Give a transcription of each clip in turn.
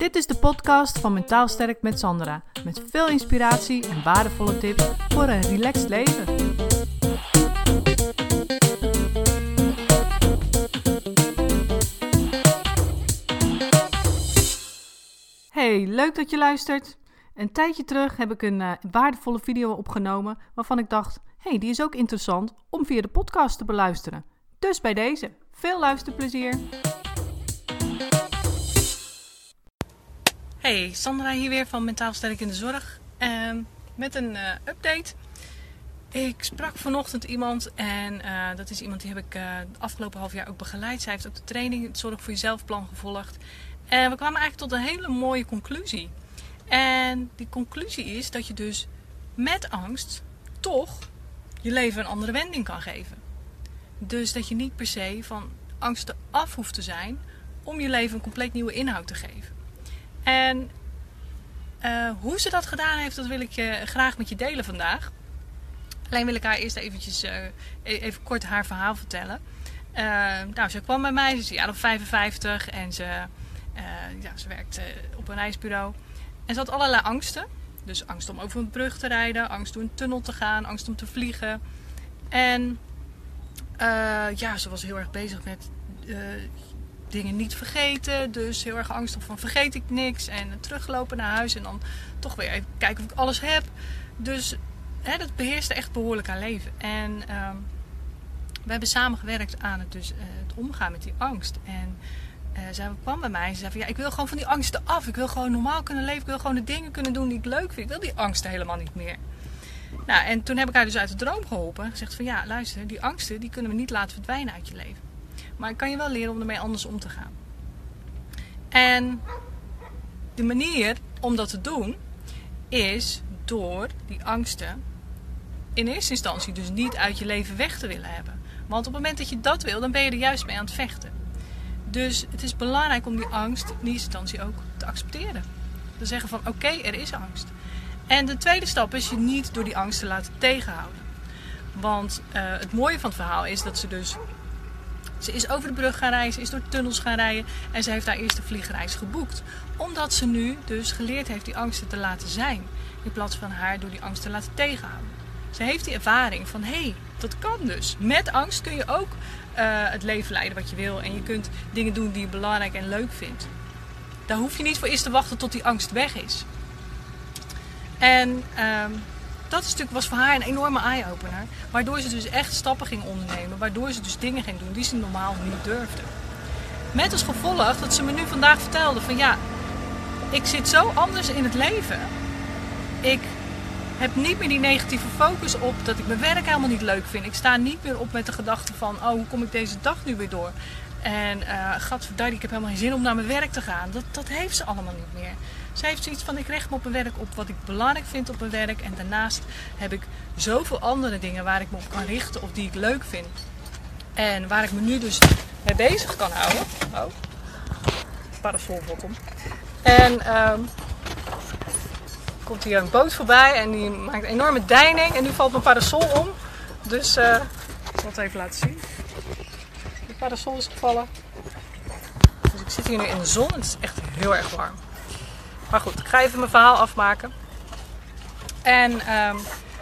Dit is de podcast van Mentaal Sterk met Sandra. Met veel inspiratie en waardevolle tips voor een relaxed leven. Hey, leuk dat je luistert. Een tijdje terug heb ik een uh, waardevolle video opgenomen waarvan ik dacht: hey, die is ook interessant om via de podcast te beluisteren. Dus bij deze, veel luisterplezier. Hey, Sandra hier weer van Mentaal Sterk in de Zorg. Um, met een uh, update. Ik sprak vanochtend iemand en uh, dat is iemand die heb ik uh, het afgelopen half jaar ook begeleid. Zij heeft ook de training het Zorg voor Jezelf plan gevolgd. En we kwamen eigenlijk tot een hele mooie conclusie. En die conclusie is dat je dus met angst toch je leven een andere wending kan geven. Dus dat je niet per se van angsten af hoeft te zijn om je leven een compleet nieuwe inhoud te geven. En uh, hoe ze dat gedaan heeft, dat wil ik je graag met je delen vandaag. Alleen wil ik haar eerst eventjes, uh, even kort haar verhaal vertellen. Nou, ze kwam bij mij, ze is jaar of 55 en ze, ja, ze werkt op een reisbureau. En ze had allerlei angsten. Dus angst om over een brug te rijden, angst door een tunnel te gaan, angst om te vliegen. En ja, ze was heel erg bezig met dingen niet vergeten. Dus heel erg angstig van vergeet ik niks. En teruglopen naar huis en dan toch weer even kijken of ik alles heb. Dus hè, dat beheerste echt behoorlijk haar leven. En uh, we hebben samen gewerkt aan het, dus, uh, het omgaan met die angst. En uh, zij kwam bij mij en ze zei van ja, ik wil gewoon van die angsten af. Ik wil gewoon normaal kunnen leven. Ik wil gewoon de dingen kunnen doen die ik leuk vind. Ik wil die angsten helemaal niet meer. Nou, en toen heb ik haar dus uit de droom geholpen. En gezegd van ja, luister, die angsten die kunnen we niet laten verdwijnen uit je leven. Maar ik kan je wel leren om ermee anders om te gaan. En de manier om dat te doen is door die angsten in eerste instantie dus niet uit je leven weg te willen hebben. Want op het moment dat je dat wil, dan ben je er juist mee aan het vechten. Dus het is belangrijk om die angst in eerste instantie ook te accepteren. Te zeggen van oké, er is angst. En de tweede stap is je niet door die angst te laten tegenhouden. Want uh, het mooie van het verhaal is dat ze dus ze is over de brug gaan rijden, ze is door tunnels gaan rijden en ze heeft haar eerste vliegreis geboekt. Omdat ze nu dus geleerd heeft die angsten te laten zijn. In plaats van haar door die angst te laten tegenhouden. Ze heeft die ervaring van hé, hey, dat kan dus. Met angst kun je ook uh, het leven leiden wat je wil. En je kunt dingen doen die je belangrijk en leuk vindt. Daar hoef je niet voor eerst te wachten tot die angst weg is. En um, dat was voor haar een enorme eye-opener. Waardoor ze dus echt stappen ging ondernemen. Waardoor ze dus dingen ging doen die ze normaal niet durfde. Met als gevolg dat ze me nu vandaag vertelde van ja, ik zit zo anders in het leven. Ik heb niet meer die negatieve focus op dat ik mijn werk helemaal niet leuk vind. Ik sta niet meer op met de gedachte van, oh, hoe kom ik deze dag nu weer door? En uh, gadverdamme, ik heb helemaal geen zin om naar mijn werk te gaan. Dat, dat heeft ze allemaal niet meer. Ze heeft zoiets van, ik richt me op mijn werk op wat ik belangrijk vind op mijn werk. En daarnaast heb ik zoveel andere dingen waar ik me op kan richten of die ik leuk vind. En waar ik me nu dus mee bezig kan houden. Oh, parasolbottom. En um, komt hier een boot voorbij en die maakt een enorme deining. En nu valt mijn parasol om. Dus uh, ik zal het even laten zien. De parasol is gevallen. Dus ik zit hier nu in de zon en het is echt heel erg warm. Maar goed, ik ga even mijn verhaal afmaken. En um,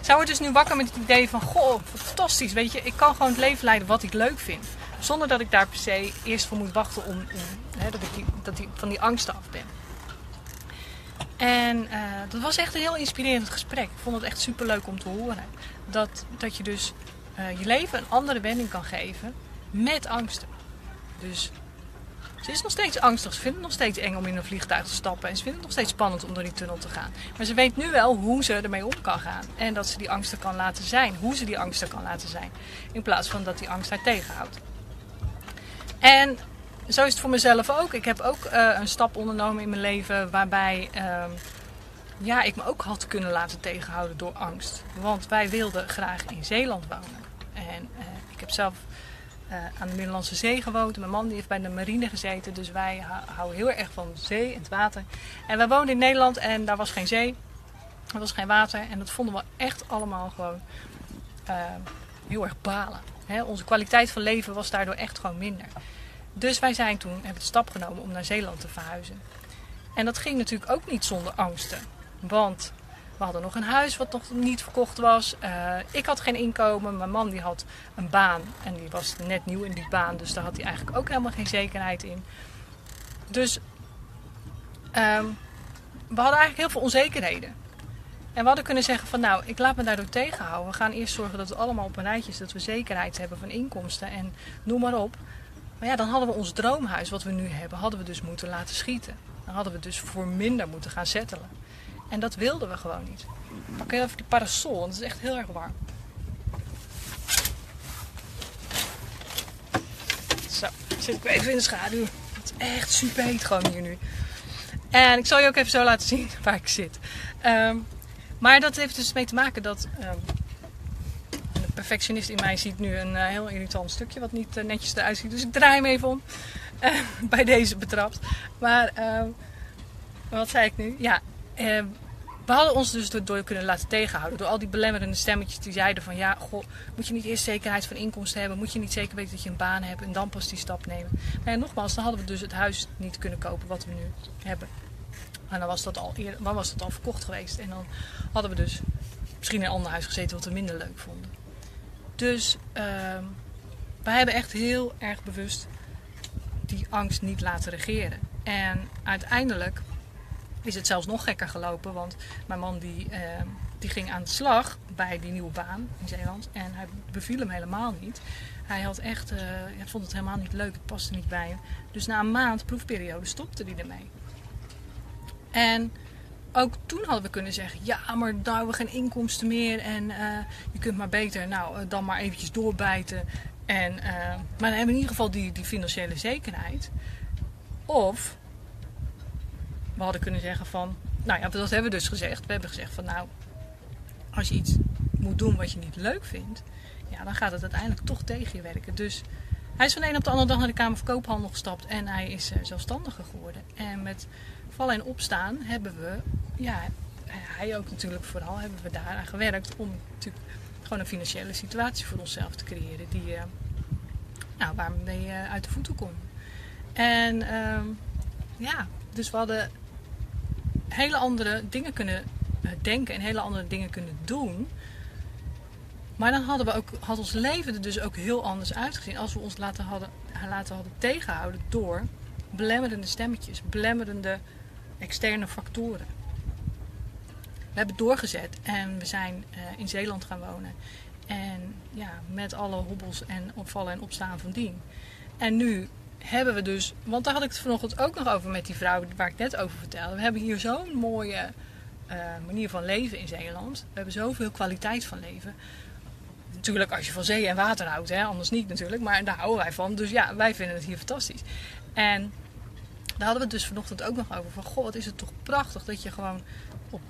zij wordt dus nu wakker met het idee van... Goh, fantastisch, weet je. Ik kan gewoon het leven leiden wat ik leuk vind. Zonder dat ik daar per se eerst voor moet wachten om, dat ik dat van die angsten af ben. En uh, dat was echt een heel inspirerend gesprek. Ik vond het echt super leuk om te horen. Dat, dat je dus uh, je leven een andere wending kan geven met angsten. Dus ze is nog steeds angstig. Ze vindt het nog steeds eng om in een vliegtuig te stappen. En ze vindt het nog steeds spannend om door die tunnel te gaan. Maar ze weet nu wel hoe ze ermee om kan gaan. En dat ze die angsten kan laten zijn. Hoe ze die angsten kan laten zijn. In plaats van dat die angst haar tegenhoudt. En zo is het voor mezelf ook. Ik heb ook uh, een stap ondernomen in mijn leven waarbij uh, ja, ik me ook had kunnen laten tegenhouden door angst. Want wij wilden graag in Zeeland wonen. En uh, ik heb zelf aan de Middellandse Zee gewoond. Mijn man die heeft bij de marine gezeten. Dus wij houden heel erg van zee en het water. En wij woonden in Nederland en daar was geen zee. Er was geen water. En dat vonden we echt allemaal gewoon uh, heel erg balen. Onze kwaliteit van leven was daardoor echt gewoon minder. Dus wij zijn toen, hebben de stap genomen om naar Zeeland te verhuizen. En dat ging natuurlijk ook niet zonder angsten. Want we hadden nog een huis wat nog niet verkocht was. Uh, ik had geen inkomen. Mijn man die had een baan. En die was net nieuw in die baan. Dus daar had hij eigenlijk ook helemaal geen zekerheid in. Dus um, we hadden eigenlijk heel veel onzekerheden. En we hadden kunnen zeggen van nou, ik laat me daardoor tegenhouden. We gaan eerst zorgen dat het allemaal op een rijtje is. Dat we zekerheid hebben van inkomsten en noem maar op. Maar ja, dan hadden we ons droomhuis wat we nu hebben, hadden we dus moeten laten schieten. Dan hadden we dus voor minder moeten gaan settelen. En dat wilden we gewoon niet. Pak even die parasol, want het is echt heel erg warm. Zo, zit ik even in de schaduw. Het is echt super heet gewoon hier nu. En ik zal je ook even zo laten zien waar ik zit. Um, maar dat heeft dus mee te maken dat um, de perfectionist in mij ziet nu een uh, heel irritant stukje wat niet uh, netjes eruit ziet. Dus ik draai hem even om. Uh, bij deze betrapt. Maar uh, wat zei ik nu? Ja, uh, we hadden ons dus door kunnen laten tegenhouden. Door al die belemmerende stemmetjes die zeiden van... Ja, moet je niet eerst zekerheid van inkomsten hebben? Moet je niet zeker weten dat je een baan hebt? En dan pas die stap nemen. Maar nogmaals, dan hadden we dus het huis niet kunnen kopen wat we nu hebben. En dan was dat al, eerder, dan was dat al verkocht geweest. En dan hadden we dus misschien in een ander huis gezeten wat we minder leuk vonden. Dus uh, wij hebben echt heel erg bewust die angst niet laten regeren. En uiteindelijk is het zelfs nog gekker gelopen. Want mijn man die, uh, die ging aan de slag bij die nieuwe baan in Zeeland. En hij beviel hem helemaal niet. Hij had echt, uh, hij vond het helemaal niet leuk. Het paste niet bij hem. Dus na een maand proefperiode stopte hij ermee. En ook toen hadden we kunnen zeggen, ja, maar daar hebben we geen inkomsten meer en uh, je kunt maar beter nou, dan maar eventjes doorbijten. En, maar dan hebben we in ieder geval die, die financiële zekerheid. Of we hadden kunnen zeggen van, nou ja, dat hebben we dus gezegd. We hebben gezegd van, nou, als je iets moet doen wat je niet leuk vindt, ja, dan gaat het uiteindelijk toch tegen je werken. Dus hij is van de een op de andere dag naar de Kamer van Koophandel gestapt en hij is zelfstandiger geworden. En met vallen en opstaan hebben we, ja, hij ook natuurlijk vooral, hebben we daar aan gewerkt om natuurlijk gewoon een financiële situatie voor onszelf te creëren die, uh, nou, waarmee je uit de voeten komt. En uh, ja, dus we hadden hele andere dingen kunnen eh, denken en hele andere dingen kunnen doen. Maar dan hadden we ook, had ons leven er dus ook heel anders uitgezien als we ons laten hadden, laten hadden tegenhouden door belemmerende stemmetjes, belemmerende externe factoren. We hebben doorgezet en we zijn uh, in Zeeland gaan wonen. En ja, met alle hobbels en opvallen en opstaan van dien. En nu hebben we dus, want daar had ik het vanochtend ook nog over met die vrouw waar ik net over vertelde. We hebben hier zo'n mooie uh, manier van leven in Zeeland. We hebben zoveel kwaliteit van leven. Natuurlijk als je van zee en water houdt, hè? anders niet natuurlijk. Maar daar houden wij van. Dus ja, wij vinden het hier fantastisch. En daar hadden we het dus vanochtend ook nog over. Van goh, wat is het toch prachtig dat je gewoon op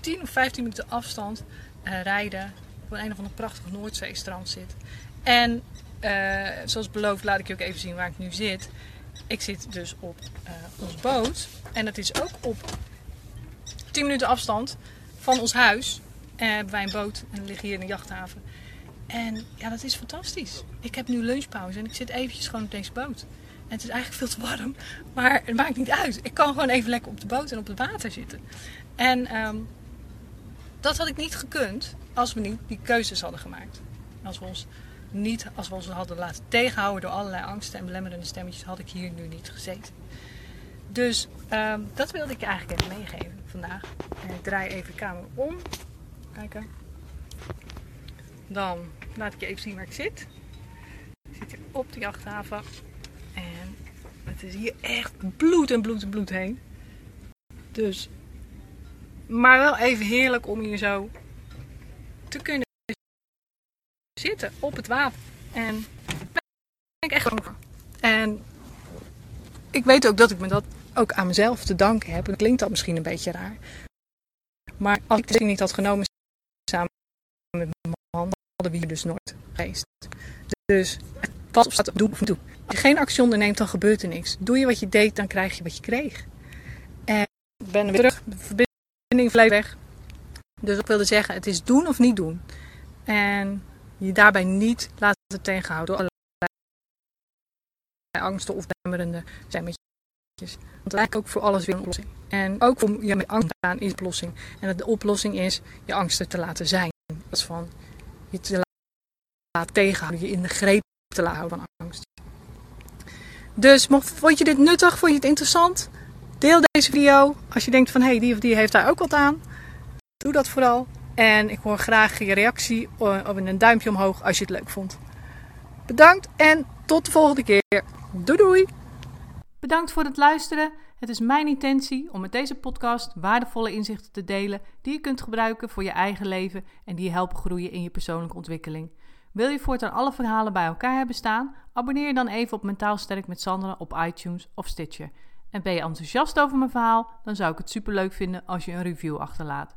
10 of 15 minuten afstand uh, rijden op een, of ander prachtig Noordzeestrand zit. En uh, zoals beloofd laat ik je ook even zien waar ik nu zit. Ik zit dus op uh, ons boot. En dat is ook op 10 minuten afstand van ons huis. En hebben wij een boot en liggen hier in de jachthaven. En ja, dat is fantastisch. Ik heb nu lunchpauze en ik zit eventjes gewoon op deze boot. En het is eigenlijk veel te warm. Maar het maakt niet uit. Ik kan gewoon even lekker op de boot en op het water zitten. En um, dat had ik niet gekund als we niet die keuzes hadden gemaakt. Als we ons niet, als we ons hadden laten tegenhouden door allerlei angsten en belemmerende stemmetjes, had ik hier nu niet gezeten. Dus um, dat wilde ik eigenlijk even meegeven vandaag. En ik draai even de camera om. Kijken. Dan laat ik je even zien waar ik zit. Ik zit hier op de jachthaven. En het is hier echt bloed en bloed en bloed heen. Dus, maar wel even heerlijk om hier zo te kunnen zitten op het water. En daar ben ik echt over. En ik weet ook dat ik me dat ook aan mezelf te danken heb. En klinkt dat misschien een beetje raar. Maar als ik het niet had genomen samen met mijn man, hadden we hier dus nooit geweest. Dus pas op staat, doe of doe. Als je geen actie onderneemt, dan gebeurt er niks. Doe je wat je deed, dan krijg je wat je kreeg. En ik ben terug, de verbinding vlijt weg. Dus ik wilde zeggen, het is doen of niet doen. En je daarbij niet laten tegenhouden door allerlei angsten of met Want eigenlijk ook voor alles weer een oplossing. En ook om je met angst aan is een oplossing. En dat de oplossing is je angsten te laten zijn. Is van je te laten tegenhouden, je in de greep te laten houden van angst. Dus vond je dit nuttig, vond je het interessant? Deel deze video. Als je denkt van hé, hey, die of die heeft daar ook wat aan. Doe dat vooral. En ik hoor graag je reactie of een duimpje omhoog als je het leuk vond. Bedankt en tot de volgende keer. Doei doei! Bedankt voor het luisteren. Het is mijn intentie om met deze podcast waardevolle inzichten te delen die je kunt gebruiken voor je eigen leven en die je helpen groeien in je persoonlijke ontwikkeling. Wil je voortaan alle verhalen bij elkaar hebben staan? Abonneer je dan even op Mentaal Sterk met Sandra op iTunes of Stitcher. En ben je enthousiast over mijn verhaal? Dan zou ik het superleuk vinden als je een review achterlaat.